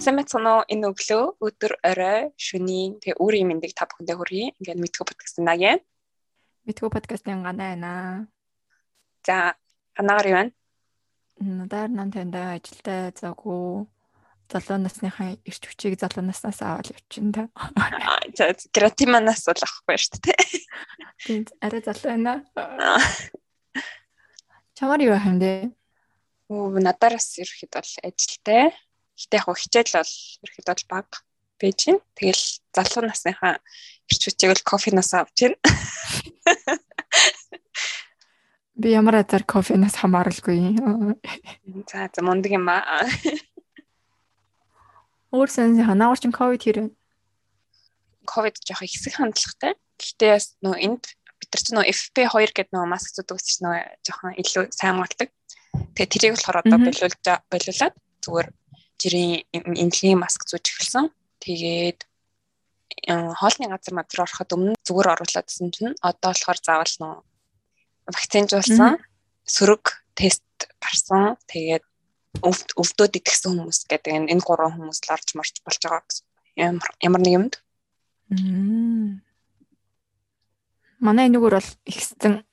Сайн мэцэнэ энэ өглөө өдөр орой шөнийн тэгээ өөрийн мэндийг та бүхэндээ хүргэе. Ингээд мэдхүү подкастын нагийн. Мэдхүү подкастын ганаа байна. За ханаагаар юу байна? Надаар нам тандаа ажилдаа заагүй залуу насныхаа ирч хүчийг залуу наснаас аваад явчихна та. За креатиманаас бол авахгүй шүү дээ. Тийм арай залуу байна. Чамаар юу хэмдэ? Оо надаараас ирэхэд бол ажилтай Гэтэ яг хичээл бол ерхэд бол баг байж гин. Тэгэл залуу насныхаа ирч хүчийг л кофенаас авч гин. Би ямар азар кофенаас хамааралгүй. За за мундаг юм аа. Өөр сэн ханаагч ковид хэрэг. Ковид жоох ихсэх хандлагатай. Гэхдээ бас нөө энд бид нар ч нөө FP2 гэдэг нөө маск зүдэг учраас нөө жоохон илүү сайн хамгаалдаг. Тэгээ тэрийг болохоор одоо болиулж болиулаад зүгээр жирийн эмнэлгийн маск зүүж эхэлсэн. Тэгээд хоолны газар мадруу ороход өмнө зүгээр оруулаадсэн чинь одоо болохоор заавал нөө вакцинжуулсан сөрөг тест гарсан. Тэгээд өвдөөд итгэсэн хүмүүс гэдэг энэ энэ гурван хүмүүс л орж марч болж байгаа гэсэн. Ямар ямар нэг юмд. Манай энэгээр бол ихсэн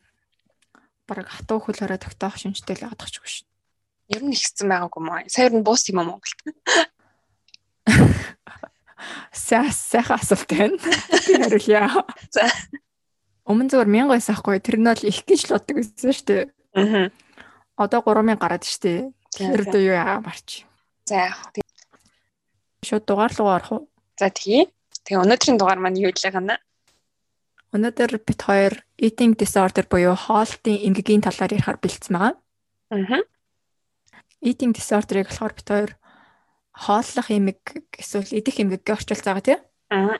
бараг хатуу хөлөөрөө тогтоох шинжтэй л ядах ч шүү. Ер нь ихсэн байгаагүй маа. Сая ер нь буус юм аа Монголд. Саа сайхан асуулт байна. Би хариулъя. За. Өмнө зөвөр 1000 байсан хгүй тэр нь бол их гэж л боддог байсан шүү дээ. Аа. Одоо 3000 гараад шүү дээ. Тэр дөө юу яа марч. За яг. Шууд дугаар руу орох уу? За тэгье. Тэгээ өнөөдрийн дугаар маань юу илээ гэнэ? Өнөөдөр бит хоёр eating disorder буюу хоолтын эмгэгийн талаар ярихаар бэлдсэн байгаа. Аа eating disorder-ыг болохоор бид хоёр хооллох эмэг эсвэл идэх эмгэггээ орчуулж байгаа тийм. Аа.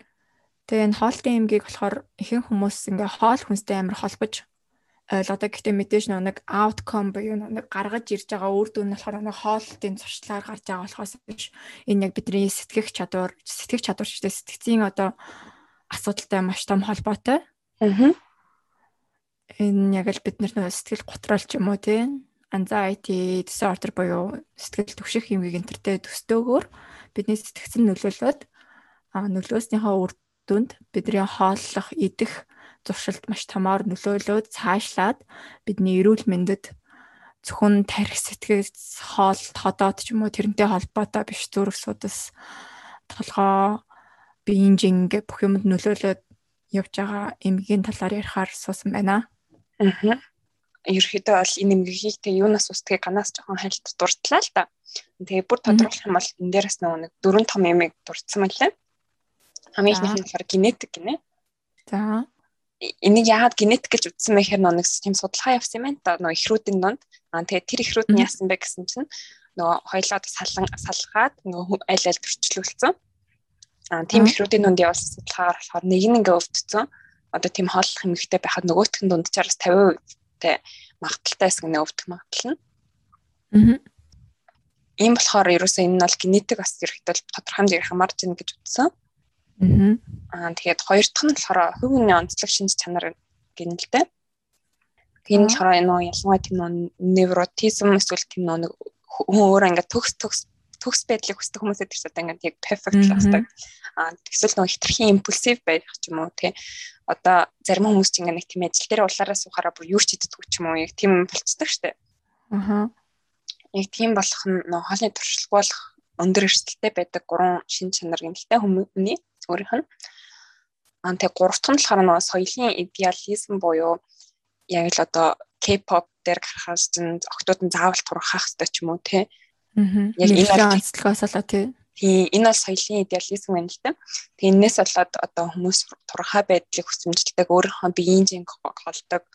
Тэгээ энэ хоолтын эмгийг болохоор ихэнх хүмүүс ингээ хоол хүнстэй амар холбож ойлгодог. Гэхдээ мэдээж нэг outcome буюу нэг гаргаж ирж байгаа үр дүн нь болохоор нэг хоолтын зуршлаар гарч байгаа болохоос биш энэ яг бидний сэтгэх чадвар, сэтгэх чадвар ч гэдэг сэтгцийн одоо асуудалтай маш том холбоотой. Аа. Энэ яг л бид нар сэтгэл готрол ч юм уу тийм anxiety disorder буюу сэтгэл түгших хэмгийг энтертэй төстөөгөр бидний сэтгцэн нөлөөлөд нөлөөснийхөө үр дүнд бидний хооллох, идэх зуршилд маш томоор нөлөөлөөд цаашлаад бидний эрүүл мэндэд зөвхөн тарих сэтгэл хоол ходоод ч юм уу тэрнтэй холбоотой биш зүрх судас толгоо биеийн жинг бүх юмд нөлөөлөд явж байгаа эмгийн талаар ярихаар суусан байна. Аа ерөөхдөө бол энэ нэмгийг тэг юунаас устдгийг ганаас жоохон хальт дурдлаа л да. Тэгээ бүр тодорхойлох юм бол энэ дээрээс нэг дөрвөн том ямиг дурдсан мөлий. Хамгийн ихнийх нь болохоор генетик гинэ. За. Энийг яагаад генетик гэж үзсэн бэ гэхээр нөгөө тийм судалгаа явсан юм байна да. Нөгөө ихрүүдийн донд. Аа тэгээ тэр ихрүүд нь яасан бэ гэсэн чинь нөгөө хоёлоод салан салгаад нөгөө аль аль төрчлүүлсэн. Аа тийм ихрүүдийн донд явуулсан судалгаагаар болохоор нэг нь ингээ өвдсөн. Одоо тийм хооллох эмэгтэй байхад нөгөөх нь дундчаараас 50% те магадaltaй хэсэг нэ өвдөх магадлал нь. Аа. Ийм болохоор ерөөсөө энэ нь бол генетик бас ерөөхдөө тодорхой хэмжээгээр хамаарч байна гэж үзсэн. Аа. Аа тэгээд хоёр дахь нь болохоор хувийн онцлог шинж чанар гэнэлтэй. Тийм болохоор энэ ялангуяа тийм невротизм эсвэл тийм нэг хүн өөр ингээд төгс төгс төгс байдлыг хүсдэг хүмүүсэд ч одоо ингээд яг perfect л басдаг. Аа эсвэл нөгөө хитрхийн импульсив байх ч юм уу тий одоо зарим хүмүүс ч ингээ нэг тийм ажил дээр улаараа суухаараа бүр юу ч иддэггүй ч юм уу яг тийм болцдог штэ. Аа. Яг тийм болох нь хоолны туршилт болох өндөр эрсдэлтэй байдаг гурван шин чанар гэмтэлтэй хүмүүний өөрийнх нь. Аа тэг гурав дахь нь болохоор нөгөө соёлын идеализм буюу яг л одоо K-pop дээр гарахаас чинь октод нь заавал турхах хэрэгтэй ч юм уу те. Яг энэ онцлогоос л тий Тийм энэ бол соёлын идеализм байна л да. Тэгээ энэс болоод одоо хүмүүс турхаа байдлыг хүсэмжилдэг өөрийнхөө биеийн зинг холдог.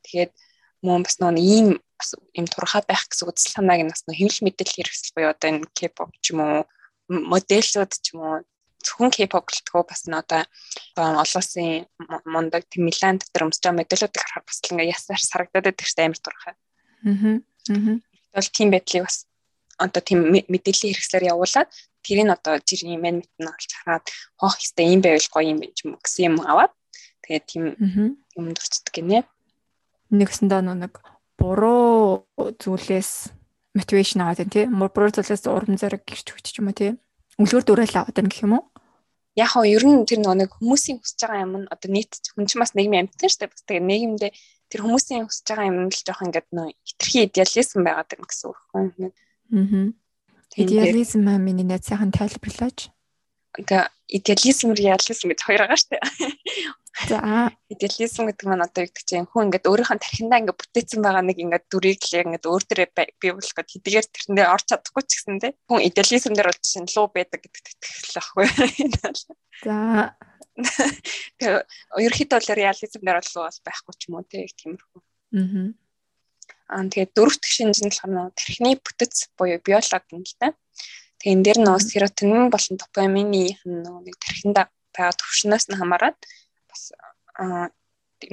Тэгээд мөн бас нөгөө ийм бас ийм турхаа байх гэсэн үзэл санааг нь бас нөгөө хэвлэл мэдээлэл хэрэгсэл буюу одоо энэ K-pop ч юм уу модельүүд ч юм уу зөвхөн K-pop гэлтгөө бас н одоо олон улсын мундаг тийм Милан дотор өмсөж байгаа модельүүдийг харахад бас л ингээ ясаар сарагдаад байдаг шүү дээ амар турхаа. Аа. Аа. Бол тийм байдлыг бас одоо тийм мэдээллийн хэрэгслээр явуулаад тэрийг одоо жирийн мэт нь олж хараад хоох хэвээр юм байвал гоё юм биш юм гэсэн юм аваад тэгээд тийм юм дурцдаг гинэ. Нэгсэндээ нэг буруу зүйлээс мотивашн аваад тийм буруу зүйлээс урам зориг гэрч хүч юм уу тийм Үлгэр дуурайл аваад байна гэх юм уу? Яг хоо ер нь тэр нэг хүмүүсийн хүсэж байгаа юм нь одоо нийт хүн чинь бас нийгмийн амьтан шүү дээ. Бас тэгээ нийгэмдээ тэр хүмүүсийн хүсэж байгаа юм л жоох ингээд нөө хитрхи идеализм байгаад байна гэсэн үг хүн. Аа. Идеализм аа миний найз сайхан тайлбарлаач. Ингээ идеализм реализм гэж хоёр байгаа шүү дээ. За идеализм гэдэг нь одоо гэдэг чинь хүн ингээд өөрийнхөө тархиндаа ингээд бүтээсэн байгаа нэг ингээд дүрийг л ингээд өөр төрөө бий болох гэдэг хэдийгээр тэрэндээ орч чадахгүй ч гэсэн те хүн идеализм дээр бол чинь луу байдаг гэдэгт итгэл байхгүй. За тэгээ ерөөхдөө реализм дээр бол луу байхгүй ч юм уу те тиймэрхүү. Аа. Аа тэгээ дөрөвт шинж нь болохоор тархины бүтэц буюу биологи юм л та. Тэгээ энэ дээр нөө серотонин болон допамины нэг тархиндаа байгаа төвшнөөс нь хамаарат бас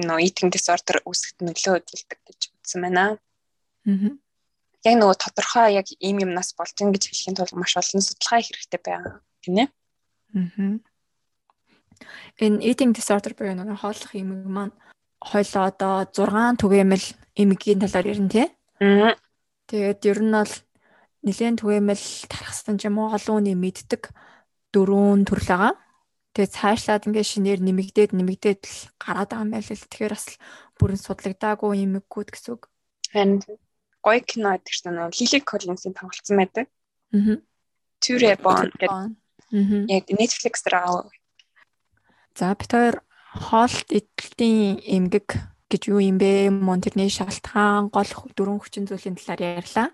нөө eating disorder үүсгэхэд нөлөө үзүүлдэг гэж үзсэн байна. Аа. Яг нөгөө тодорхой яг ийм юмнаас болж ин гэж хэлхийн тулд маш олон судалгаа хэрэгтэй байгаа гинэ. Аа. Энэ eating disorder буюу нөгөө хооллох эмэг маань хойлоо одоо 6 түгээмэл эмэгийн талаар ярина тий. Аа. Тэгээд ер нь бол нэгэн түгээмэл тархсан ч юм уу олон үний мэддэг дөрвөн төрөл байгаа. Тэгээ цаашлаад ингээ шинээр нэмэгдээд нэмэгдээд л гараад байгаа юм байл л. Тэгэхээр бас бүрэн судлагдаагүй юмэггүүд гэсэн үг. Харин гоё кино гэдэг чинь Лили Коллинсийн тоглолцсон байдаг. Аа. Түрэ бон гэдэг. Аа. Яг Netflix дээр аа. За бид хоёр хоолт эдлтийн эмгэг гэж юу юм бэ? Мон тэрний шалтгаан гол дөрвөн хүчин зүйлийн талаар ярьлаа.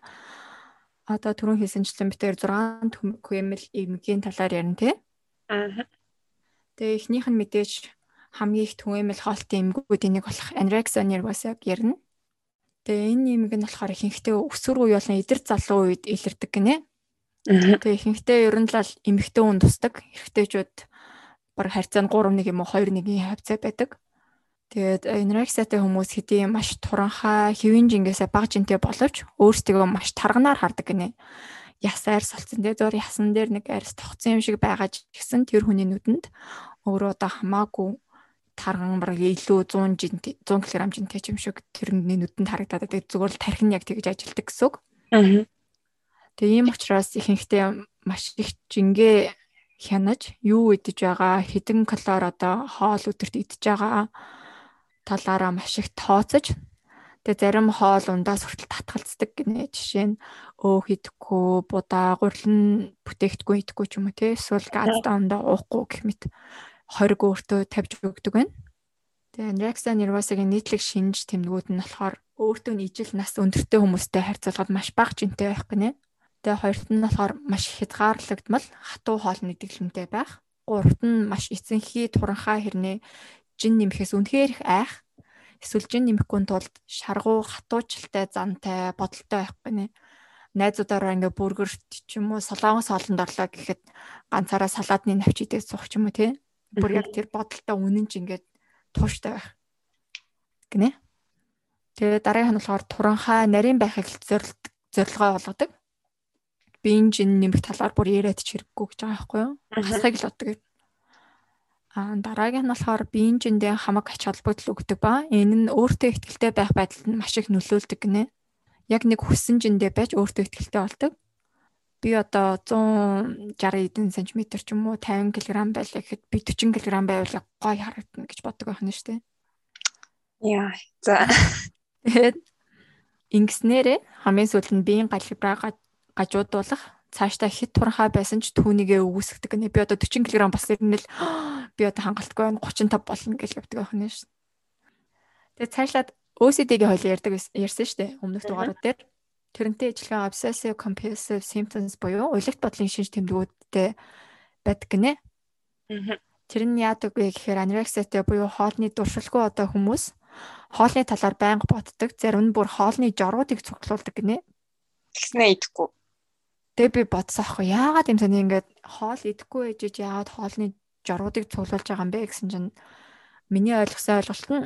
Одоо түрүүн хэлсэнчлэн хоёр 6 хүэмэл эмгэгийн талаар ярина тий. Аа. Тэгээ эхнийх нь мэдээж хамгийн их түгээмэл хоолтын эмгэгүүдийн нэг болох anorexia nervosa ярина. Тэгээ энэ эмэг нь болохоор ихэнхдээ өсвөр үе болон эдэр залуу үед илэрдэг гинэ. Тэгээ ихэнхдээ ер нь л эмэгтэй хүн тусдаг. Эрэгтэйчүүд баг харьцаа нь 3 1 юм уу 2 1-ийн хавцаа байдаг. Тэгээд anorexia-тай хүмүүс хэдий маш туранхай хэвийн жингээсээ бага жинтэй боловч өөрсдөө маш тарганаар хардаг гинэ яс айр солцсон дээр зур ясан дээр нэг арьс тогтсон юм шиг байгаа ч гэсэн тэр хүний нүдэнд өөрөө одоо хамаагүй тарган бараг илүү 100 жинт 100 кг жинтэй юм шиг тэрний нүдэнд харагдаад байдаг зүгээр л тархин яг тэгж ажилдаг гэсэн үг. Аа. Тэгээ ийм учраас ихэнхдээ маш их жингээ хянаж юу идэж байгаа хэдэн калори одоо хоол өдөрт идэж байгаа талаараа маш их тооцож Тэгээ зарим хоол ундаас хүртэл татгалцдаг гинэ. Жишээ нь өөх идэхгүй, будаа, гурлан бүтээгдэхүүн идэхгүй ч юм уу те. Эсвэл газдаа ундаа уухгүй гэх мэт хориг өөртөө тавьж өгдөг байна. Тэгээ anorexia nervosa-гийн нийтлэг шинж тэмдгүүд нь болохоор өөртөө нь ижил нас өндөртэй хүмүүстэй харьцуулахад маш бага жинтэй байх гинэ. Тэгээ хоёрт нь болохоор маш хязгаарлагдмал хатуу хоолны дэглэмтэй байх. Гуравт нь маш эцэнхий туранхай хэрнээ жин нэмэхээс үнэхээр их айх. Эсвэл жин нэмэхгүй тулд шаргуу хатуучльтай зантай бодолтой байхгүй нэ найзуудаараа ингээ бүргэрт ч юм уу солонгос хоолнд орлоо гэхэд ганцаараа салаадны навч идэх суух ч юм уу тий бүр яг тэр бодолтой үнэн ч ингээд тууштай байх. Гинэ? Тэгээ дараагийнх нь болохоор туранхай нарийн байхыг зорилгоо болгодог биеийн жин нэмэх талаар бүр яриад ч хэрэггүй гэж байгаа байхгүй юу хасаг л боддог А дараагийн нь болохоор биеийн жиндээ хамаг ач холбогдол өгдөг ба энэ нь өөртөө ихтэй байх байдалд нь маш их нөлөөлдөг гинэ. Яг нэг хүссэн жиндээ байж өөртөө ихтэй болдог. Би одоо 160 эдэн сантиметр ч юм уу 50 кг байлаа гэхэд би 40 кг байвал гоё харагдана гэж боддог байх нь шүү дээ. Яа. За. Тэгээд ингэснээрээ хамгийн сүүлд нь биеийн галбираа гажуудуулах цаашдаа хит туранхай байсан ч түүнийгээ өгөөсгдөг нэ. Би одоо 40 кг бас ирнэл би одоо хангалтгүй байна 35 болно гэж явдаг байх нь шүү. Тэгээ цаашлаад OCD-гийн хоол ярьдаг ярьсан шүү дээ. Өмнөх дугаарууд дээр. Тэрнтэй ижилхэн obsessive compulsive symptoms буюу уйлгт бодлын шинж тэмдгүүдтэй байдаг гинэ. Тэр нь яадаг вэ гэхээр anorexia-тэй буюу хоолны дуршилгүй одоо хүмүүс хоолны талаар байнга боддог. Зарим нь бүр хоолны жоруудыг цуглуулдаг гинэ. Тэгснээ идэхгүй Тэгээ би бодсон аахгүй яагаад юм саний ингээд хоол идэхгүй ээжэж яагаад хоолны жоруудыг цуглуулж байгаа юм бэ гэсэн чинь миний ойлгосон ойлголт нь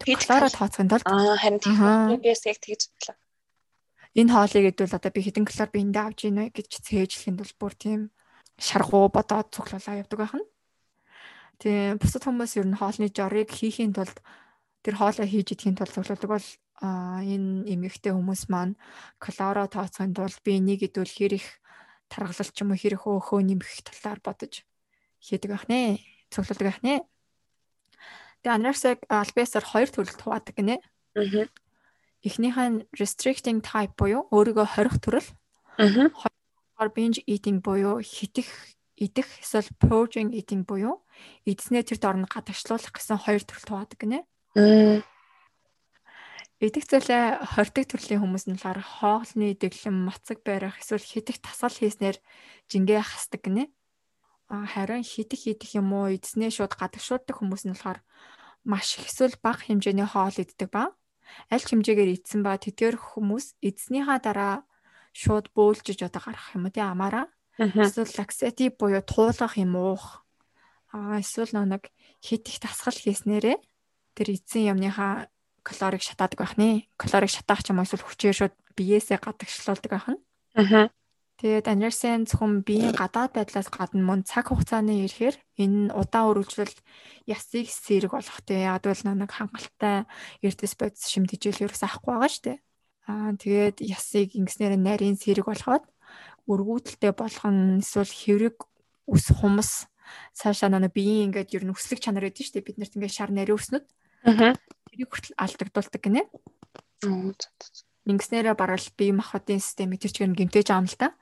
калори тооцохын тулд аа харин тийм би яг тэгж бодлоо. Энэ хоолыг идвэл одоо би хэдэн калори биендээ авч ийн вэ гэж цээжлэхэд бол бүр тийм шаргуу бодоод цуглуулаа явдаг байх нь. Тийм бусад хүмүүс ер нь хоолны жорыг хийхийн тулд тэр хоолоо хийж идэхийн тулд цуглуулдаг бол а энэ эмэгтэй хүмүүс маань калори тооцохын тулд би энийг идвэл хэр их таргалал ч юм уу хэрэг өөхөө нэмэх талаар бодож хийдэг байх нэ. Цуглуулдаг байх нэ. Тэгээ анорексик альбиасаар хоёр төрөлд хуваадаг гинэ. Аа. Эхнийх нь restricting type буюу өөрийгөө хорих төрөл. Аа. Хоёр binge eating буюу хитэх идэх эсвэл purging eating буюу эдснээ тэр дорн гадагшлуулах гэсэн хоёр төрөлд хуваадаг гинэ. Аа Идэх зүйлээ хордог төрлийн хүмүүс нь болохоор хоолны дэглэм, мацаг барих эсвэл хитэх тасгал хийснээр жингээ хасдаг гинэ. А харин хитэх идэх юм уу эзнээ шууд гадагшуулдаг хүмүүс нь болохоор маш их эсвэл бага хэмжээний хоол иддэг ба. Аль хэмжээгээр идсэн ба тэдгээр хүмүүс эзнийхаа дараа шууд бөөлжиж одоо гарах юм уу тий амаараа. Эсвэл лаксатив буюу туулах юм уух а эсвэл нэг хитэх тасгал хийснээрээ тэр эзэн юмныхаа калорийг шатаадаг байх нэ. Калорийг шатаах ч юм уу эсвэл хүчээр шууд биеэсээ гадагшлуулдаг байх нь. Аа. Тэгээд анерсэн зөвхөн биеийн гадаад байдлаас гадна мөн цаг хугацааны ирэхээр энэ удаан үргэлжлэл ясыг сэрэг болгох те ядвал нэг хангалттай эрдэс бодис шимтгийл ерөөс авахгүй байгаа шүү дээ. Аа тэгээд ясыг ингэснээр нарийн сэрэг болгоод өргүүдэлтэй болгоно эсвэл хэврэг ус хумс цаашаа нэг биеийн ингээд ер нь өслөг чанар гэдэг шүү дээ бид нарт ингээд шар нарийн өснөд. Аа тэрийг хүртэл алдагдуулдаг гинэ. Ингэснээрээ барал бие махбодын системийг тэр чигээр гэмтэж аам л да.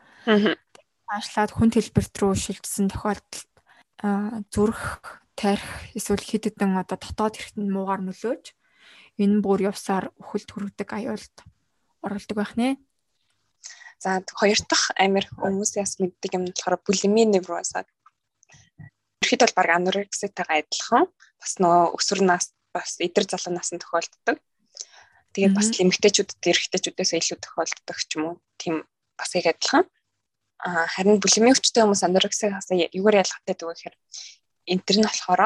Аашлаад хүн хэлбэрт рүү шилжсэн тохиолдолд зүрх, тарих эсвэл хэд хэдэн одоо дотоод хэрэгтэнд муугар нөлөөж энэ бүр явсаар үхэлд хүргэдэг аюулд оролдог байх нэ. За хоёр дахь амир хүмүүсээс мэддэг юм болохоор булими невроза. Ихэд бол баг анорекситайгаа адилхан бас нөгөө өсвөр нас бас эдэр залуу насанд тохиолддог. Тэгээд бас эмэгтэйчүүдэд эрэгтэйчүүдээс илүү тохиолддог ч юм уу. Тийм бас яг адилхан. А харин булимийн өвчтэй хүмүүс анорексиас юугаар ялгаатай дүү гэхээр энэ төр нь болохоор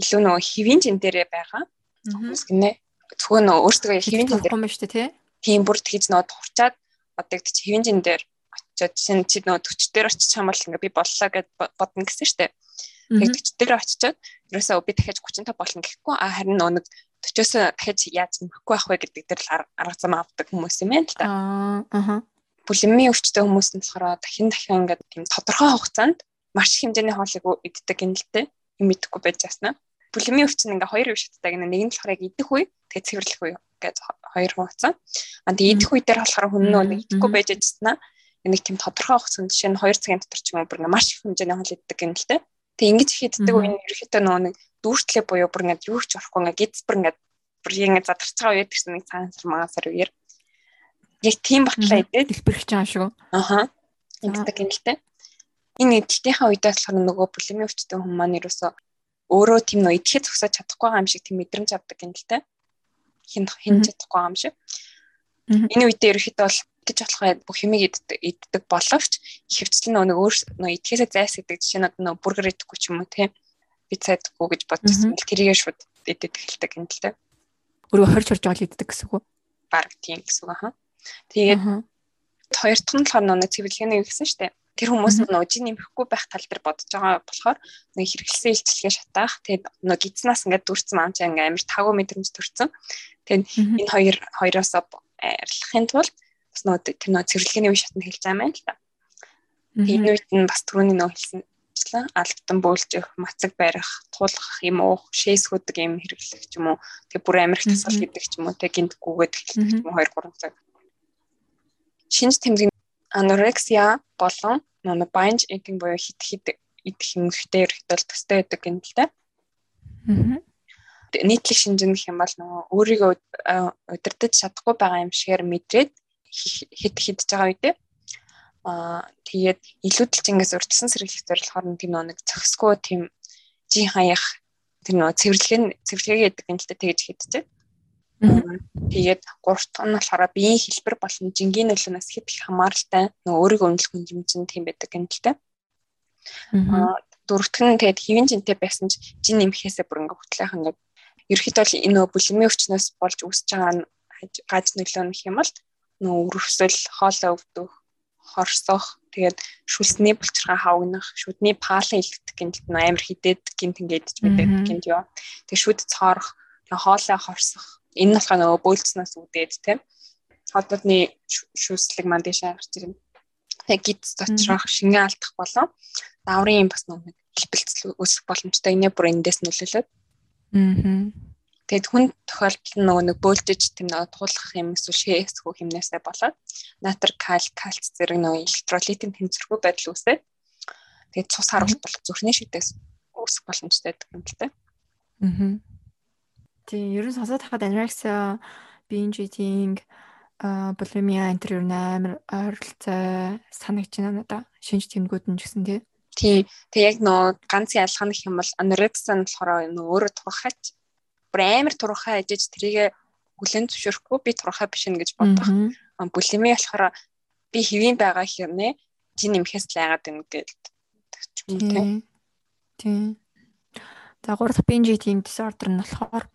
илүү нөгөө хэвийн жин дээрээ байгаа хүмүүс гинэ. Зөвхөн нөгөө өөртөө хэвийн жин дээр юм шүү дээ тий. Тийм бүр тэгж нөгөө турчаад одоо гэж хэвийн жин дээр очиод чинь чи нөгөө төвч дээр очиж чам бол ингээ би боллоо гэд бодно гэсэн шүү дээ. Тэгээд төвч дээр очичоод ерөөсөө би дахиад 35 болно гэхгүй а харин нэг 40-оос дахиад яаж нөхөхгүй байх вэ гэдэг дээр л арга зам авдаг хүмүүс юм байна л да. Аа. Булимийн өвчтөй хүмүүс нь болохоор дахин дахин ингээд тийм тодорхой хугацаанд маш хэмжээний хоолыг иддэг юм л дээ. Юм идэхгүй байж яснаа. Булимийн өвч нь ингээ хоёр үе шаттай гэнэ. Нэг нь болохоор яг идэх үе, тэгээд цэвэрлэх үе гэж хоёр хугацаа. А тэгээд идэх үе дээр болохоор хүн нөө идэхгүй байж яснаа. Нэг тийм тодорхой хугацаанд жишээ нь 2 цагийн дотор ч юм уу бүр маш их хэмжээний хоол иддэг юм л дээ. Тэг ингэж хийддэг үе нь ерөөхдөө нөгөө нэг дүүртлээ буюу бүр ингээд юу ч орохгүй ингээд гиз бүр ингээд бүр ингээд задарч байгаа үед гэсэн нэг цагаан сар магаан сар үеэр яг тийм батлаа идээд дэлбэрч байгаа шүү. Аха. Ингэдэг юм л те. Энэ эдэлтийнхаа үедээ болохоор нөгөө булимийн өвчтөн хүмүүс маань ерөөсөө өөрөө тийм нөө идэхэд зогсоод чадахгүй юм шиг тийм мэдрэмж авдаг юм л те. Хин хин чадахгүй юм шиг. Энэ үедээ ерөөхдөө бол гэж болохоо бүх юмыг иддэг боловч хөвцөл нэг өөр нөө идэхээсээ зайсгдаг жишээ нь нөө бургер идэхгүй ч юм уу тийм пицца идэхгүй гэж бодчихсон бол тэрийгээ шууд идэж эхэлдэг юм л та. Өөрөө хорж хорж ол иддэг гэсэн үг үү? Бараг тийм гэсэн үг аа. Тэгээд хоёр дахь нь болохоор нэг цэвэрлэгээний гэсэн штэ. Тэр хүмүүс нөө жин нэмэхгүй байх тал дээр бодож байгаа болохоор нэг хэрэгэлсэн илчлэгээ шатаах. Тэгээд нөө гидснаас ингээд дүрцэн маамчаа ингээд амар тагуу мэдрэмж төрцөн. Тэгээд энэ хоёр хоёроос арилахын тулд бас нөө тэр нөө цэвэрлэгээний үе шатнд хэлж байгаа юм л та. Тэгээд энэ үед нь бас түрүүний нөө хэлсэнчлэн албатан бөөлжих, мацаг барих, туулах юм уу, шээс хөдөг юм хэрэглэх ч юм уу. Тэгээд бүр амирх тасгал гэдэг ч юм уу, тэг гинт гүгээд эхэлдэг ч юм уу 2 3 цаг. Шинж тэмдэг анорексия болон нөө binge eating буюу хит хит идэх юм ихтэй ирэхдээ төстэй байдаг та. Аа нийтлэг шинжин гэх юм бол нөгөө өөрийгөө удирдах чадахгүй байгаа юм шигээр мэдрээд хэд хидж байгаа үедээ аа тэгээд илүүдэлчингээс урьдчилан сэргийлэх зорилгоор нь тийм нэг цогсгүй тийм жин хаях тэр нөө цэвэрлэг цэвэрлэгээ гэдэг юм л та тэгж хийдэж. Тэгээд гурав дахь нь болохоор биеийн хэлбэр болон жингийн нөлөөнөөс хэд их хамааралтай нөгөө өөрийгөө үнэлэх хэмжин тийм байдаг юм л та. Аа дөрөвт нь тэгээд хэвэн жинтэй байсан ч жин нэмэхээсээ бүр ингээ хөтлөх ингээд ерөөхдөө энэ нөгөө булимийн өвчнөөс болж үүсэж байгаа нь гаж нөлөө нөх юм бол нөө өрөвсөл, хоолой өвдөх, хорсох, тэгээд шүлсний булчирхай хавгнах, шүдний паалын илтгэх гинт нөө амар хидэд гинт ингээд ч мэдээд гинт ёо. Тэгээд шүд цоорох, хоолой хорсох. Энэ нь болохоор нөгөө бөөлцснээс үүдээд тийм. Холдодны шүслэг манд дэше гарч ирнэ. тэг гидс доторх шингээ алдах болон даврын бас нэг хэлбэлцэл үүсэх боломжтой. Энийг бүр эндээс нөлөөлөд. Аа. Тэгэд хүн тохиолдол нөгөө нэг бөөлжиж тийм нэг туулах юм эсвэл шээсгүй хэмнээсээ болоод натр каль кальц зэрэг нөгөө электролитийн тэнцвэргүй байдал үүсээд тэгээд цус харуулт бол зүрхний шигдээс үүсэх боломжтой гэдэг юм л дээ. Аа. Тийм, ерөн сонсоод хахад анорексия, binge eating, булимия энэ төр ер нь амар ойролцоо байна надаа. Шинж тэмдгүүд нь ч гэсэн тий. Тий. Тэг яг нөө ганц ялгаа гэх юм бол анорексия нь болохоор нөө өөрөө турхаач бүр амар турхаа ажиж тэрийг хүлэн зөвшөөрөхгүй би турхаа биш нэ гэж бодох. Булими болохоор би хэвийн байгаа хэрнээ чи нэмэхээс л айгаад байна гэдэг юм тий. Тий. За гурав дахь binge eating disorder нь болохоор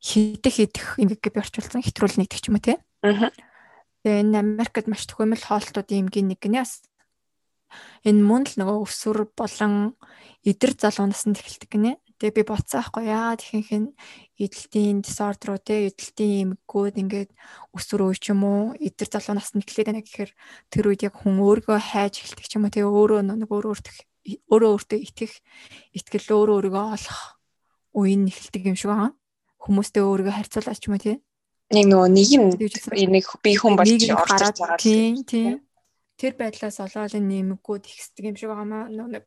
хидэх хидэх ингээд би орчуулсан хэтрүүл нэгдэх ч юм уу тий. Аа. Тэгээ энэ Америкт маш төхөмөл хоолтуудын эмгийн нэг гинэ бас энэ мөн л нөгөө өсвөр болон эдэр залуу наснд эхэлдэг гинэ. Тэгээ би бодсон аахгүй яа тэгэхээр хин эдэлтийн дисордеруу те эдэлтийн эмггүүд ингээд үе ч юм уу эдэр залуу наснд эхлэх гэнэ гэхээр тэр үед яг хүн өөргөө хайж эхэлдэг ч юм уу тэгээ өөрөө нэг өөрөө өөртөө өөрөө өөртөө итгэх итгэл өөрөө өөрийгөө олох үе нь эхэлдэг юм шиг байгаа. Хүмүүстэй өөрийгөө харьцуулаад ч юм уу те. Нэг нөгөө нэг юм нэг би хүн болж орж байгаа. Тийм тийм. Тэр байдлаас олоод нэмэггүүд ихсдэг юм шиг маа нэг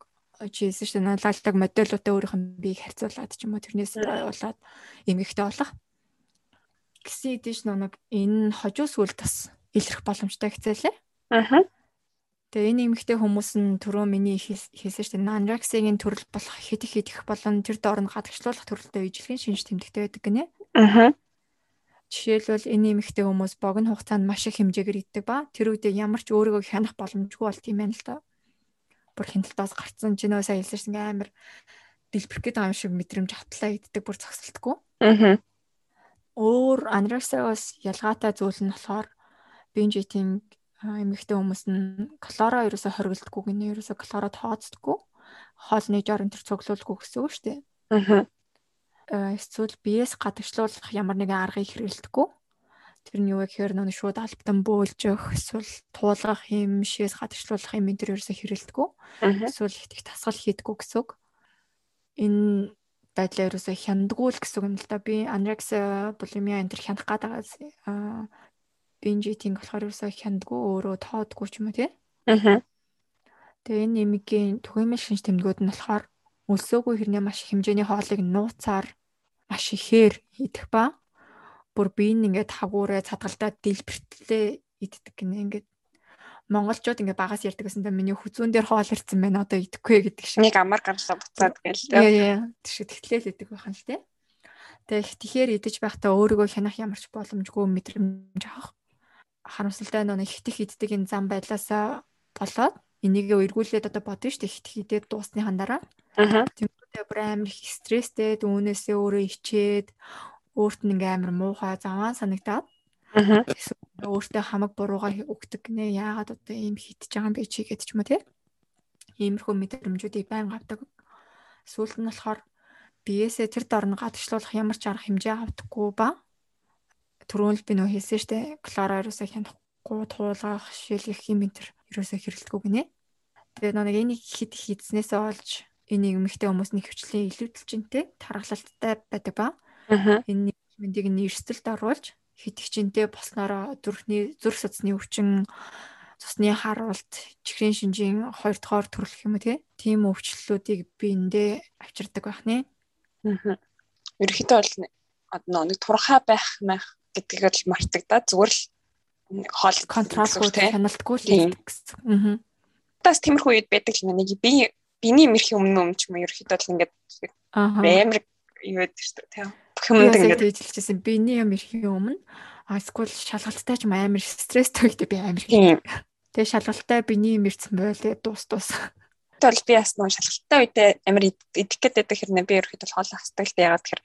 чи хэлсэн шүү дээ налалдаг модельуудаа өөрийнх нь биеийг харьцуулаад ч юм уу тэрнээс болоод эмгэгтэй болох гэсэн идэж нэг энэ хожуу сүлд бас илрэх боломжтой гэцээлээ. Аа. Тэгээ энэ эмгэгтэй хүмүүс нь түрүү миний хэлсэн шүү дээ анорексигийн төрөл болох хэд их идэх болон тэр доор нь гадагшлуулах төрөлтэй ижлэгийн шинж тэмдэгтэй байдаг гинэ. Аа. Жишээлбэл энэ эмэгтэй хүмүүс богино хугацаанд маш их хэмжээгээр иддэг ба тэр үедээ ямар ч өөрийгөө хянах боломжгүй болт юм байна л да бүр хяналтаас гарцсан ч нөө сайн хэлсэн амар дэлбэрэх гэдэг юм шиг мэдрэмж хатлаа иддэг бүр зогсолтгүй. Аа. Өөр анорексиагаас ялгаатай зүйл нь болохоор binge eating эмэгтэй хүмүүс нь калороо ерөөсө хоригддаггүй гинэ ерөөсө калороо тооцдаггүй. Хоолны жорон төр цуглуулгүй гэсэн үг шүү дээ. Аа. Эсвэл биеэс гадагшлуулах ямар нэгэн аргыг хэрэглэдэггүй. Тэр нь юу гэхээр нөө шууд альбтан бөөлж өгөх эсвэл туулгах юм шээс гадагшлуулах юм энэ төр ерөөсө хэрэлдэггүй. Эсвэл их тасгал хийдэггүй гэсэн үг. Энэ байдлаа ерөөсө хяндггүй л гэсэн юм л да. Би анорексия, булимия энэ төр хянах гадагаас binge eating болохоор ерөөсө хяндггүй өөрөө тоодгүй ч юм уу тий. Аа. Тэгээ энэ нэмигийн түгээмэл шинж тэмдгүүд нь болохоор өлсөөгүй хэрнээ маш хэмжээний хоолыг нууцаар маш ихээр идэх ба бүр би ингээд хагуураа цадгалдаа дэлбэртлээ иддэг гинэ. Ингээд монголчууд ингээд багаас ярьдаг гэсэн дэ миний хүзүүн дээр хоол ирсэн байна. Одоо идэхгүй гэдэг шиг. Нэг амар гарлаа буцаад гээл тээ. Яа яа тийш тэгтлээ л идэг байхan л тээ. Тэгээ тэгэхээр идэж байхдаа өөрийгөө хянах ямарч боломжгүй мэдрэмж авах. Харамсалтай нөө хитэх иддэг энэ зам байдлаасаа болоод энийг эргүүлээд одоо бодно шүү дээ. Хитэх идээд дуусны хандараа. Аа тэгмээ бүр амар их стресстэй дүүнээсээ өөрөө ичээд өөрт нь ингээм амар муухай заваа санагдаад Аа. Өөртөө хамаг буруугаар өгдөг нэ яагаад одоо ийм хитж байгаа юм бэ чи гэдэг ч юм уу тий. Иймэрхүү мэдрэмжүүдийг байн авдаг. Сүүлд нь болохоор биесээ тэр дор нь гадагшлуулах ямар ч арга хэмжээ авдаггүй ба түрүүн л би нөө хэлсэн штэ клора ерөөсөө хянахгүй туулгах шилгэх юм энэ төр ерөөсөө хэрэлдэггүй гинэ. Тэгээ нэг энийг хит хийдснээс олж энийг эмэгтэй хүмүүс нэг хвчлийн илүүдэлжинтэй тархалттай байдаг ба Энэ мэндийг нэрсэлд оруулж хитгэжинтэй болсноороо зүрхний зүрх судасны өвчин цусны харуулт чихрийн шинжийн хоёр дахь төрөлх юм уу тийм өвчлөлүүдийг биендээ авчирдаг байх нэ. Аа. Ерөнхийдөө бол одоо нэг турхаа байх мах гэдгийг л мартагдаа зүгээр л хоол контролгүй хяналтгүй л гэсэн. Аа. Тас тиймэрхүү үед байдаг л нэг би биний мэрхийн өмнө өмч юм ерөнхийдөө л ингээд амар юу гэдэг шүү бүх юмд ингээд ээжилжсэн биний юм ирэхийн өмнө скул шалгалттай ч амар стресстэй үед би амар тэгээ шалгалттай биний юм ирсэн байлээ дуус дуус бол би бас нөгөө шалгалттай үедээ амар идэх гэдэг хэрнээ би ерөөхдөө хоол хасдаг л яагаад тэгэхээр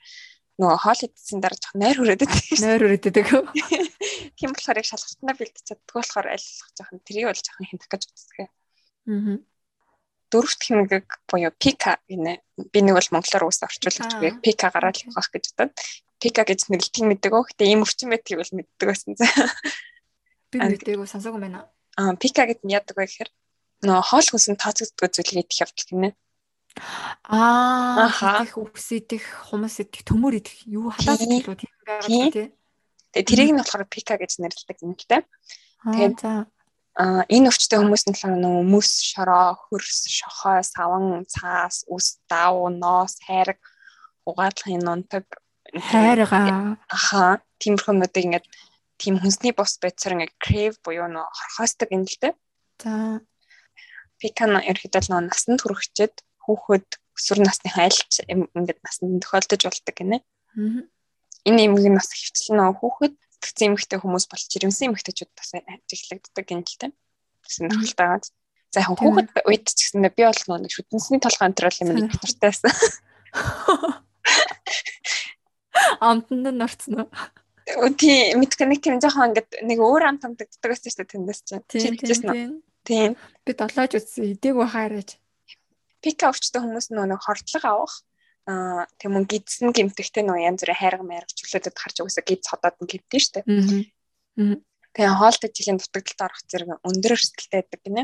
нөгөө хоол идсэн дараа жоох нойр хүрээд байдаг. Нойр хүрээд байдаг. Тийм болохоор яг шалгалтнаа бэлдэж чаддгүй болохоор аль болох жоохон тэрийг бол жоохон хэмтэх гэж үздэг. Аа дөрөвт хэмнэг буюу пика гинэ. Би нэг бол монголоор уус орчуулж байгаа. Пика гараад байх гэж бодоод пика гэж нэрлэлтийг мэддэг өө. Гэтэ ийм өвчин байдгийг бол мэддэг байсан. Би мэдээгүй сонсоогүй байна. Аа пика гэдэг нь яадаг вэ гэхээр нөө хоол хүнс нь тооцогддог зүйлийг идэх явдал гинэ. Аа их үс идэх, хумс идэх, төмөр идэх юу хатаад идэх үү тийм байгаа тий. Тэгээ тэрийг нь болохоор пика гэж нэрлэдэг юм л та. Тэгээд аа энэ өвчтөе хүмүүс нь болохоор нөгөө мөс, шороо, хөрс, шохоо, саван, цаас, үс, дав, ноос, хайраг, угаалгын нунтаг хайргаа. Аха, тиймэрхүүнүүдийг ингээд тийм хүнсний бус байцаар ингээд crave буюу нөө хорхоосдаг юм л та. За пикан ерөөдөө нөө насанд хүрэхчэд хүүхэд өсвөр насныхаа альч ингээд насанд тохиолдож болдог гинэ. Энэ эмгэг нас хөвчлэн нөө хүүхэд сэтгцэн эмэгтэй хүмүүс болж жирэмсэн эмэгтэйчүүд бас ажиглагддаг юм л та. Сонирхолтой. За яг хүүхэд үед ч гэсэндээ би бол нөө шүтэнсний толгойн төрөл юм нэг дуртайсан. Амтнд нь орцсон уу? Үгүй мэдкэник юм жоохон ингээд нэг өөр амт амтддаг гэсэн чинь тэндээс чинь. Тийм. Тийм. Би долоож үзсэн. Идээгүй хайраж. Пика өвчтөн хүмүүс нөгөө хордлого авах аа тийм үн гидсэн гимтэгтэй нөгөө янз бүрийн хайрга маяг чөлөөдөд харж угаасаа гид цодоод нь гимтэн штэ. Аа. Тэгээ хоолтой жилийн дутагдaltaд орох зэрэг өндөр өрсөлдөлтэй байдаг гинэ.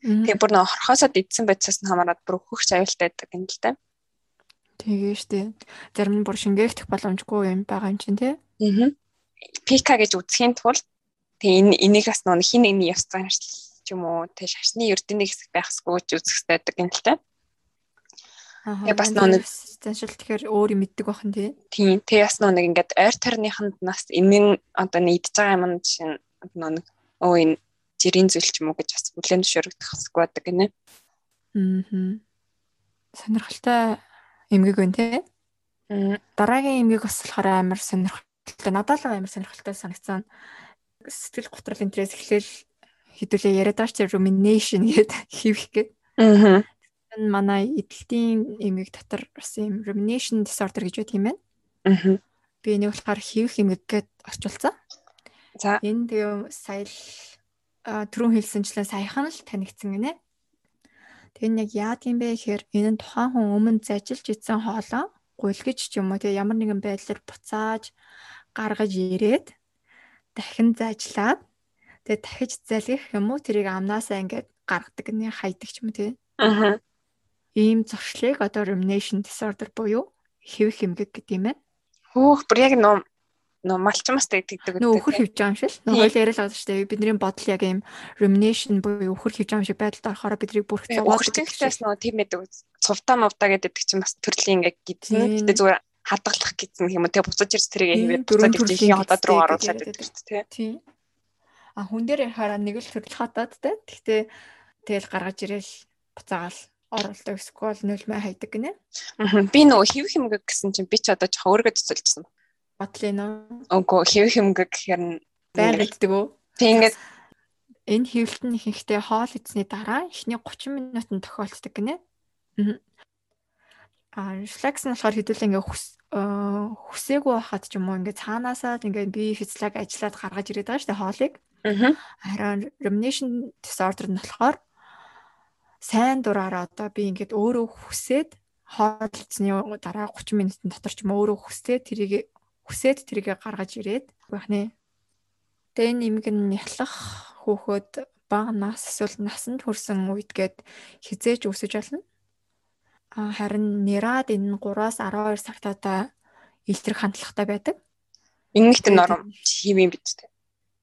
Тэгээ бүр нөгөө хорхосоод идсэн байцаас нь хамаарат бүр өөхөгч аюултай байдаг юм л та. Тэгээ штэ. Зарим нь бүр шингээгдэх боломжгүй юм байгаа юм чинь тий. Аа. Пика гэж үзхийн тулд тэгээ энэ энийг бас нөгөө хин нэгний ёс заншил ч юм уу тэг шашны эрдэнэ хэсэг байхсгүй ч үзэх хэрэгтэй гэдэг юм л та. Тэгээ бас нэг заншил тэгэхээр өөр юм мэддэг бахан тий. Тийм. Тэг бас нэг ингээд ойр тарныханд нас энэ одоо нийдж байгаа юм нь жишээ нь нэг өө энэ жирийн зүйл ч юм уу гэж бас бүлээн зөвшөөрөгдөх хэсэг байдаг гинэ. Аа. Сонирхолтой эмгэг байна тий. Дараагийн эмгэг бас болохоор амар сонирхолтой. Надад л амар сонирхолтой санагцсан. Сэтгэл готрол интерес эхлээл хэдүүлээ яриад байгаа ч rumination гэдэг хийвх гээд. Аа. Энэ манай эдлтийн эмэг дотор бас юм rumination disorder гэж байдаг юм байна. Аа. Би энийг болохоор хийвх эмэг гээд орчуулсан. За. Энэ тэгээ сая түрүүн хэлсэнчлэн саяхан л танигдсан гинэ. Тэгээ нэг яад юм бэ гэхээр энэ нь тухайн хүн өмнө зажилж идсэн хоолоо гуйлгэж ч юм уу тэгээ ямар нэгэн байдлаар буцааж гаргаж ирээд дахин зажлаад Тэгээ дахиж залгих юм уу тэрийг амнаасаа ингээд гаргадаг нэ хайдаг ч юм уу тий. Аа. Ийм зуршлыг одоо rumination disorder буюу хэвх эмгэг гэдэг юм байна. Хөөх бүр яг нөө нөө малчмастай гэдэг. Нөө өхөр хөвж байгаа юм шиг. Нөө хойл яриад байгаа шүү дээ. Бидний бодол яг ийм rumination буюу өхөр хөвж байгаа юм шиг байдалд орохоор биднийг бүрх цугаад. Өхөртөөс нөө тийм байдаг. Цувтаа мовдаа гэдэг чинь бас төрлийн ингээд гидсэн. Гэтэ зүгээр хадгалах гэсэн юм уу. Тэгээ буцаж ирс тэрийг хийгээд буцаад ирж ихийн хотод руу оруулаад байдаг тий. Тийм. А хүн дээр хараа нэг л төрөл хатаад те. Тэгтээ тэгэл гаргаж ирээл буцаагаал оролдог эсвэл нөлмөө хайдаг гинэ. Би нөгөө хэв хэмгэг гэсэн чинь би ч одоо жоо өөргөө цэцэлжсэн. Бодлын уу? Үгүй хэв хэмгэг байнга иддэг үү? Тэг ингээд энэ хэвлэлт нь ихэнхдээ хоол идсний дараа эхний 30 минутанд тохиолддог гинэ. Аа рефлекс нь болохоор хэдүүлээ ингээ хүс хүсээгүй байхад ч юм уу ингээ цаанаасаа ингээ би физиолог ажиллаад гаргаж ирээд байгаа шүү дээ хоолыг. Харин rumination disorder нь болохоор сайн дураараа одоо би ингээд өөрөө хүсээд хоолцсны дараа 30 минутын дотор ч юм өөрөө хүсээд тэрийг хүсээд тэрийг гаргаж ирээд байх нэ. Тэгээ энэ имэг нь ялах хөөхөд бага нас эсвэл насанд хүрсэн үед гээд хизээж өсөж болно. А харин нэрад энэ 3-аас 12 цагт одоо илтрэх хандлагатай байдаг. Ингэхт норм хийвэн биз дээ.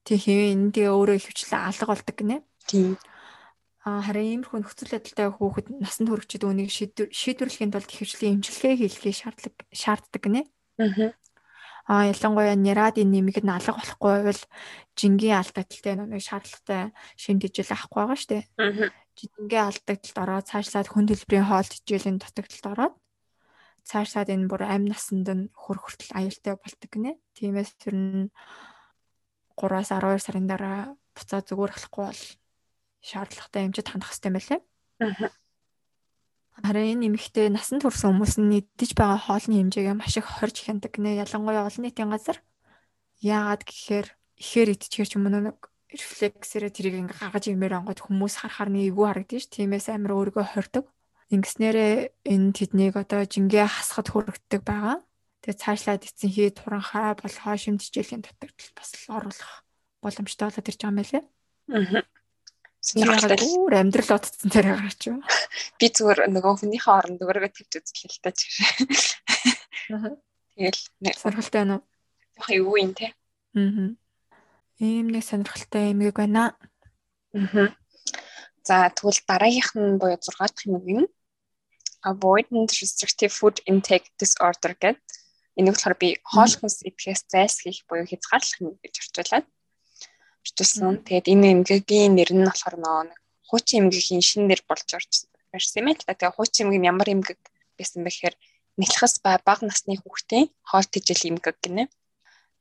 Тэг хэвэн тэгээ өөрөө хөвчлээ алга болдог гинэ. Тийм. Харин иймэрхүү нөхцөл байдалтай хүүхэд насанд хүрэгчид үүнийг шийдвэрлэхийн тулд хөвчлийн эмчилгээ хийлгээ шаардлага шаарддаг гинэ. Аа. Ялангуяа нэмийг нь алга болохгүй байвал жингийн алдагдaltaй нэг шаардлагатай шимтгижил авахгүй байгаа шүү дээ. Жингийн алдагдлалд ороод цаашлаад хүн төлбөрийн хоол хичээлийн дутагдалд ороод цаашлаад энэ бүр амь насанд нь хөр хүртэл аюултай болдог гинэ. Тиймээс тэр нь 3-аас 12 сарын дараа буцаа зүгээр болохгүй бол шаардлагатай хэмжээд хандах хэрэгтэй байлээ. Аа. Харин энэ эмэгтэй насанд хүрсэн хүмүүс нь идэж байгаа хоолны хэмжээгээ маш их хорж хяндаг нэ ялангуяа олон нийтийн газар. Яагаад гэхээр ихээр идчихэр ч юм уу нэг рефлексээрээ тэрийг ингээ гаргаж имээр ангууд хүмүүс харахаар нэг эвгүй харагдаж ш. Тиймээс амар өөрийгөө хордог. Ингэснээрээ энэ тэднийг одоо жингээ хасахад хүрэгддэг байгаа. Тэгээ цаашлаад эцэн хий туранхаа бол хоо шимтжээлийн дутагдал бас оруулах боломжтой болоод ирж байгаа юм байлээ. Аа. Сонирхолтой. Өөр амьдрал утцсан дээр гарч юу. Би зүгээр нөгөө хүнийхээ оронд өөрийгөө тавьж үзлээ л таа. Тэгэл сонирхолтой байна уу? Яг юу юм те. Аа. Ийм нэг сонирхолтой юм ийг байна. Аа. За тэгвэл дараагийнх нь буюу 6 дахь юм нь avoidant restrictive food intake disorder гэдэг. Энийг болохоор би хоол хүнс идэхээс зайлсхийх буюу хязгаарлах юм гэж орчуулад орчуулсан. Тэгээд энэ эмгэгийн нэр нь болохоор нэг хуучин эмгэгийн шинэ нэр болж орж ирсэн юм л та. Тэгээд хуучин эмгэг нь ямар эмгэг байсан бэ гэхээр нэхлэхэс ба бага насны хүүхдийн хоол тэжээл эмгэг гинэ.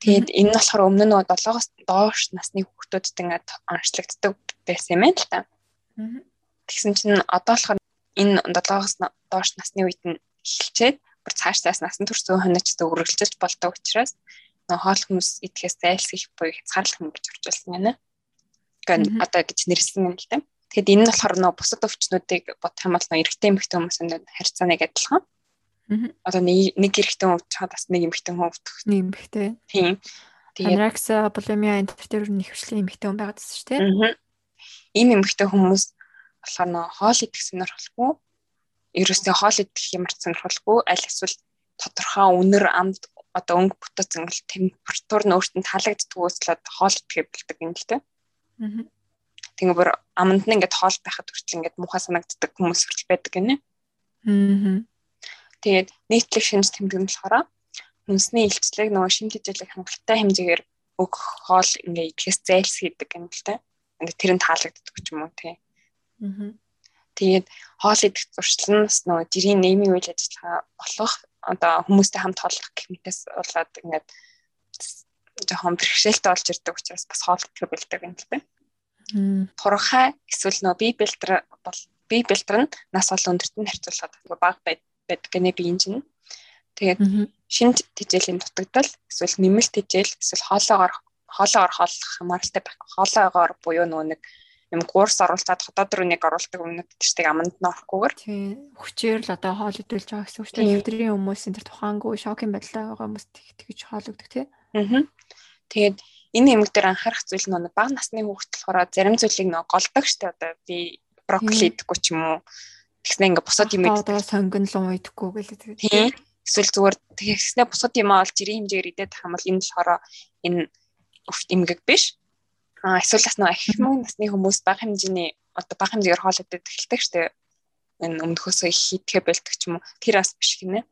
Тэгээд энэ нь болохоор өмнө нь 7-оос доош насны хүүхдүүдэд ингээд онцлогддог байсан юм л та. Тэгсэн чинь одоо болохоор энэ 7-оос доош насны үед нь эхэлчээд бүр цаашдаас насан турш зүүн хонооч зөвөрөлжөж болдог учраас хоол хүмүүс идэхээс зайлсхийх буюу хязгаарлах юм гэж орчуулсан байна. Гэхдээ одоо гэж нэрлсэн юм л тийм. Тэгэхэд энэ нь болохоор нөө бусад өвчнүүдийг бодох юм бол нөө эрэгтэй эмэгтэй хүмүүсийн харьцааныг адилхан. Одоо нэг эрэгтэй хүн өвчхөд бас нэг эмэгтэй хүн өвдөх. Нэг эмэгтэй. Тийм. Тэгээд анорексия, булимия энэ төр нэхвчлэн эмэгтэй хүн байгаад байна шүү дээ ийм эмэгтэй хүмүүс болохоор нөө хоол идэх сонирхолгүй ерөөсөө хоол идэх ямар сонирхолгүй аль эсвэл тодорхой үнэр амд одоо өнгө бүтээц ингээл температур нь өөртөө таалагддаг үүслээд хоол идэхээ бэлдэг юм л тэ. Аа. Тэгээ бүр аманд нь ингээд хоол байхад хүртэл ингээд муухай санагддаг хүмүүс хүртэл байдаг гинэ. Аа. Тэгээд нийтлэг шинж тэмдэг нь болохоор хүнсний илчлэг нөгөө шинж хэмжээлэг хангалттай хэмжээгээр өгөх хоол ингээд идэхээс зайлсхийдэг юм л тэ. Аа ингээд тэр нь таалагддаг ч юм уу тий. Аа. Тэгээд хоол идэх зуршлаас нөгөө жирийн нэмийн үйл ажиллагаа болох одоо хүмүүстэй хамт хооллох гэх мэтээс болоод ингээд жоохон бэрхшээлтэй болж ирдэг учраас бас хоол идэх бэлдэг юм л байна. Турхай эсвэл нөө бие бэлтэр бол бие бэлтэр нь нас бол өндөрт нь харьцуулахад бага байдаг гэнэ биеийн чинь. Тэгээд шинж тэжээлийн дутагдал эсвэл нэмэлт тэжээл эсвэл хоолоогоор хоолоо орхолох хамааралтай байх. Хоолоогоор буюу нөө нэг юм гуурс оруулцаад хотод руу нэг оруулдаг өмнөд тийштэй аманд нь орохгүйгээр тий хүчээр л одоо хоол идүүлж байгаа гэсэн үг шүү дээ. Хэвдрийн хүмүүсийн тэр тухаангүй шокийн байдлаа байгаа хүмүүс тэгж хоологддог тий. Аа. Тэгээд энэ эмэг дээр анхаарах зүйл нь бага насны хүүхэд болохоор зарим зүйлийг нөө голдог штэ одоо би брокколи идэхгүй ч юм уу тэгснэ ингээ бусад юм идэх. Одоо сонгонлон идэхгүй гэлээ тэгээд. Эсвэл зүгээр тэгснэ бусад юм аа бол жирийн хэмжээгээр идээд хамбал энэ болохоор энэ өвт эмгэг биш. Эсвэл бас нэг их мөн насны хүмүүс бага хэмжээний одоо бага хэмжээгээр хоол идэх эхэлдэг штэ. Энэ өмнөхөөсөө их хийдгээ бэлтгэх ч юм уу. Тэр бас биш гинэ.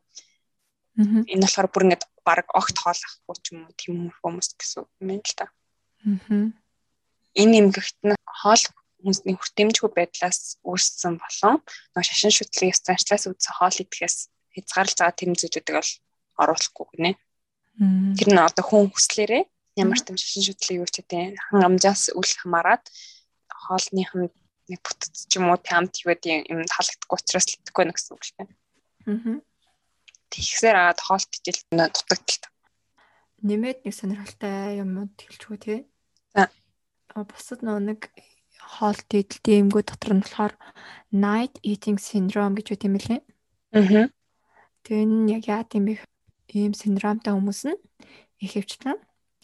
Энэ болохоор бүр ингээд баг огт хоол авахгүй ч юм уу тийм хүмүүс гэсэн юм л та. Энэ эмгэгт нь хоол хүмүүсийн хүртээмжгүй байдлаас үүссэн болон нөө шашин шүтлгийн станчлаас үүдсэн хоол идэхээс хязгаарлаж байгаа тэм зүйлүүдийг бол оруулахгүй гинэ. Тэр нь одоо хүн хүслээрээ ямар ч юм шашин шүтлэг юу ч гэдэг хангамжаас үл хамааран хоолных нь нэг бүтц ч юм уу тамт юуд юм таалагдахгүй учраас л идэхгүй нэ гэсэн үг л байна. Аа. Тэгсээр аваад хоолт хичээл дутагдaltaа. Нэмээд нэг сонирхолтой юмуд хэлчихв тий. За. Бусад нэг хоолт идэлтийн эмгүү дотор нь болохоор night eating syndrome гэж үт юм лээ. Аа. Тэгээ энэ яг яа гэм бэ? Ийм синдромтой хүмүүс нь ихэвчлэн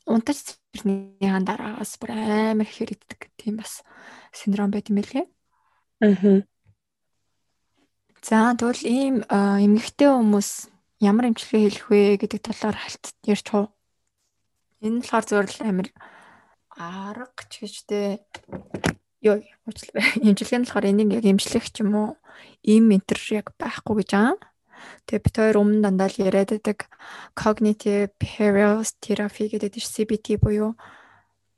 унтаж цэвэрнийхэн дараагаас бүр амар ихээр иддэг тийм бас синдром байт юм байлээ. Аа. За тэгвэл ийм эмгэгтэй хүмүүс ямар эмчилгээ хийх вэ гэдэг талаар хальт ярьж хуу. Энэ болохоор зөвөр л амар арга ч гэжтэй ёо уучлаарай. Эмчилгээ нь болохоор энийг яг эмчлэх ч юм уу ийм ментор яг байхгүй гэж аа. Тэгээ бид хоёр өмнө дандаа л яриад байдаг cognitive behavioral therapy гэдэг чинь CBT буюу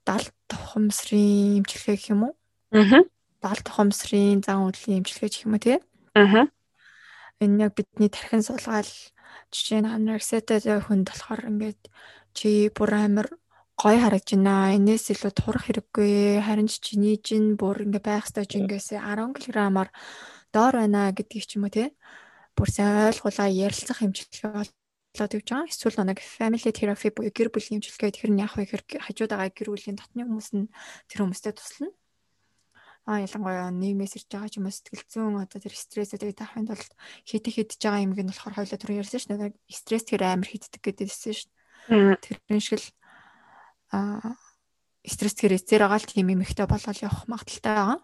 далд тухамсрын эмчилгээ гэх юм уу? Аа. Далд тухамсрын зан үйлийн эмчилгээ гэх юм уу тий? Аа. Энэ яг бидний тархин суулгаал жишээ нь анорексиатай хүнд болохоор ингээд чи бүр амар гой харагч байна. Энээс илүү турах хэрэггүй. Харин ч чиний жин бүр ингээ байх ёстой жингээс 10 кг-аар доор байна гэдгийг ч юм уу тий бүр сайн ойлгуулаа ярилцах хэмжлэгээ болоод явж байгаа. Эсвэл нэг family therapy буюу гэр бүлийн хэмжлэгээ тэр нь яг их хажууд байгаа гэр бүлийн дотны хүмүүс нь тэр хүмүүстэй туслана. А ялангуяа нийгмээс ирж байгаа ч юм уу сэтгэл зүйн одоо тэр стресстэй тахын тулд хитэ хитж байгаа юм гэн болохоор хоёлоо түрүү ярьсан шүү дээ. Стресс тэр амар хитдэг гэдээсэн шүү дээ. Тэр шиг л а стресс тэр эцээр байгаа л тийм юм ихтэй болоод явах магадaltaй байгаа.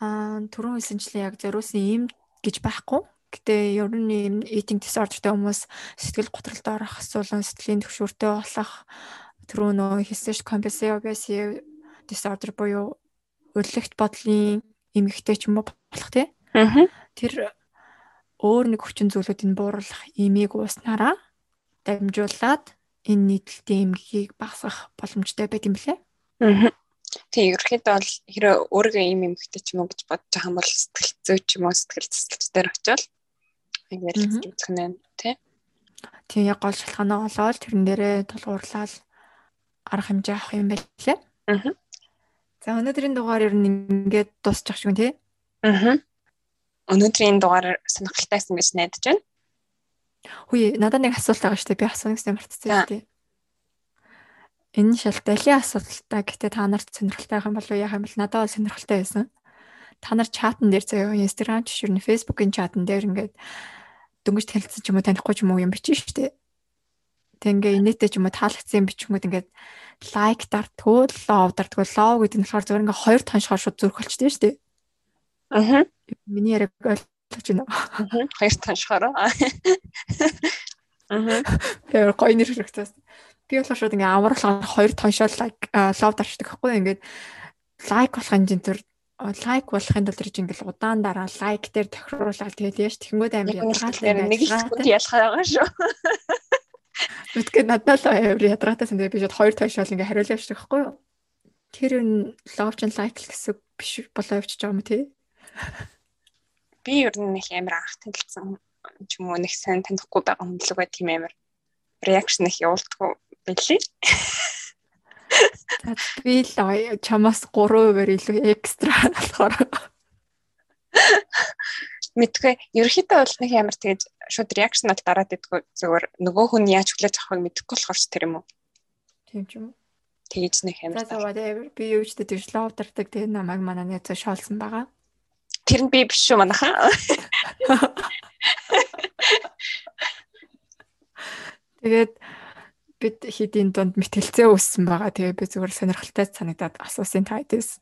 Аа түрүүн хэлсэнчлэн яг зориулсан юм гэж байхгүй. Гэтэ ер нь eating disorderтэй хүмүүс сэтгэл готролд орох, асуулан сэтгэлийн төвшөртэй болох түрүү нөө хэлсэн ш compulsive obsessive disorder буюу өдлөгт бодлын эмгэгтэй ч юм уу болох тий. Аа. Тэр өөр нэг хүчин зүйлүүдийг бууруулах имийг ууснараа дамжуулаад энэ нийтлэлтийн эмгэгийг багасгах боломжтой байт юм блэ? Аа. Тийм ерөөхдөө бол хэрэв өөргөө ийм эмгэгтэй ч юм уу гэж бодож байгаа юм бол сэтгэл зүй ч юм уу сэтгэл зүйч дээр очивол ингээд үзэх нь байна тий. Тийм яг гол шалтгаанаа олоод тэрэн дээрээ тулгуурлаад арга хэмжээ авах юм байлээ. Аа. За өнөөдрийн дугаар ер нь ингээд дуусчих шиг тий. Аа. Өнөөдрийн дугаар сонирхолтойсэн гэж найдаж байна. Хүй надад нэг асуулт байгаа шүү дээ. Би асуух гэсэн мартчихсан тий. Энэ шалтгаалын асуултаа гэтээ та нарт сонирхолтой байх юм болов яах юм бол надад бол сонирхолтой байсан. Та нар чатан дээр заяа Instagram жишээ нь Facebook-ын чатан дээр ингээд дөнгөж танилцсан ч юм уу танихгүй ч юм уу юм шүү дээ. Тэг ингээ инээтэй ч юм уу таалагдсан бичгүүд ингээд лайк дартгүй лов дартгүй лов гэдэг нь болохоор зөвөр ингээ хоёр тоншгоор шууд зүрх болчтой шүү дээ. Аа. Миний яриаг ойлгож байна? Хоёр тоншгоор. Аа. Тэр гоё нэр хэрэгцээс. Би болохоор шууд ингээ амарлахаар хоёр тоншоо лайк лов дарчдаг байхгүй ингээд лайк болохын төр лайк болохын тулд ирж ингээл удаан дараа лайк дээр тохируулаад тэгээд яаш тэгэнгүүт амар ядаргаалтай нэг секунд ялхаа байгаа шүү. Үтгэ надад л амар ядаргаатай санагдав би шууд хоёр тойшоол ингээ хариулж явчих байхгүй юу? Тэр нь лов чин лайк гэсэн биш болоо явчих жоо юм тий. Би ер нь нэг амар анх танилцсан ч юм уу нэг сайн танихгүй байгаа юм л үгүй тийм амар реакшн их явуулдаггүй билээ. Би л чамаас 3%-аар илүү экстра болохоор мэдгүй ерөөхдөө бол нэг амар тэгэж шууд реакшнал дараад идэггүй зөвөр нөгөө хүн яаж хүлээж авахыг мэдэхгүй болохоор ч тэр юм уу. Тийм ч юм уу. Тэгэж нэг амар. Би юу ч тэгж лов дартаг тэр намайг манай нэг зөв шоолсон байгаа. Тэр нь би биш шүү манайхаа. Тэгээд бид хэдийн дунд мэтгэлцээ үүссэн байгаа. Тэгээ би зүгээр сонирхолтой санагдаад асуусан та хэдээс.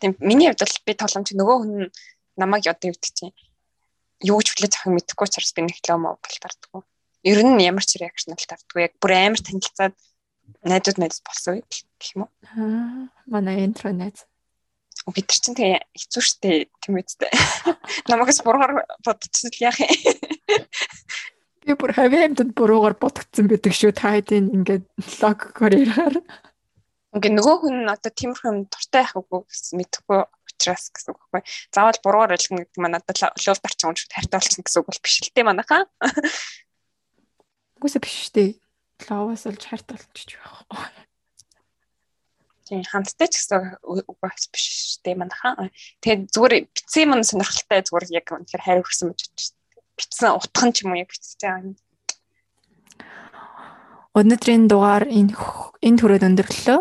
Тийм миний хувьд бол би тоглоомч нөгөө хүн намайг одоо юу гэдэг чинь юу ч хүлээж авах мэдэхгүй учраас би нэг лөө моб тардаггүй. Ер нь ямар ч реакшн л тардаггүй. Яг бүр амар танилцаад найдууд найз болсон гэх юм уу? Аа манай интро найз. Бид нар чинь тэгээ хэцүү шттэ тийм үстэй. Намагс бургаар бодчихсон л яах юм. Би бүр хавьяамдад буруугаар бодгдсон байдаг шүү. Та хэдийн ингээд логикоор ярихаар. Ингээ нөгөө хүн одоо тиймэрхүү юм дуртай байх үгүй гэсэн мэдэхгүй учраас гэсэн үг байхгүй. Заавал буруугаар ойлгоно гэдэг маань надад лов дарчин уншид хайртай болсон гэсэн үг бол биш л дээ манайхаа. Үгүйсээ биш шүү дээ. Ловоос олж хайртай болчих байхгүй. Тийм хамттай ч гэсэн үг бас биш шүү дээ манайхаа. Тэгээд зүгээр бицсэн юм сонирхолтой зүгээр яг үнэхээр хайр хүрсэн гэж бодчих битсэн утхан ч юм уу яг битсэн. Өнөөдрийн дугаар энэ энэ төрөд өндөрлөө.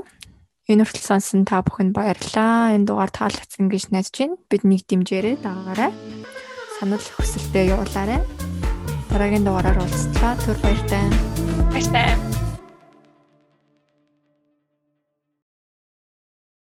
Энэ хүртэл сонсон та бүхэнд баярлалаа. Энэ дугаар таалагдсан гэж найдаж байна. Бид нэг дэмжээрэй дагаарай. Санал хүсэлтээ явуулаарай. Дараагийн дугаараар уулзлаа. Түр баяртай. Баяртай.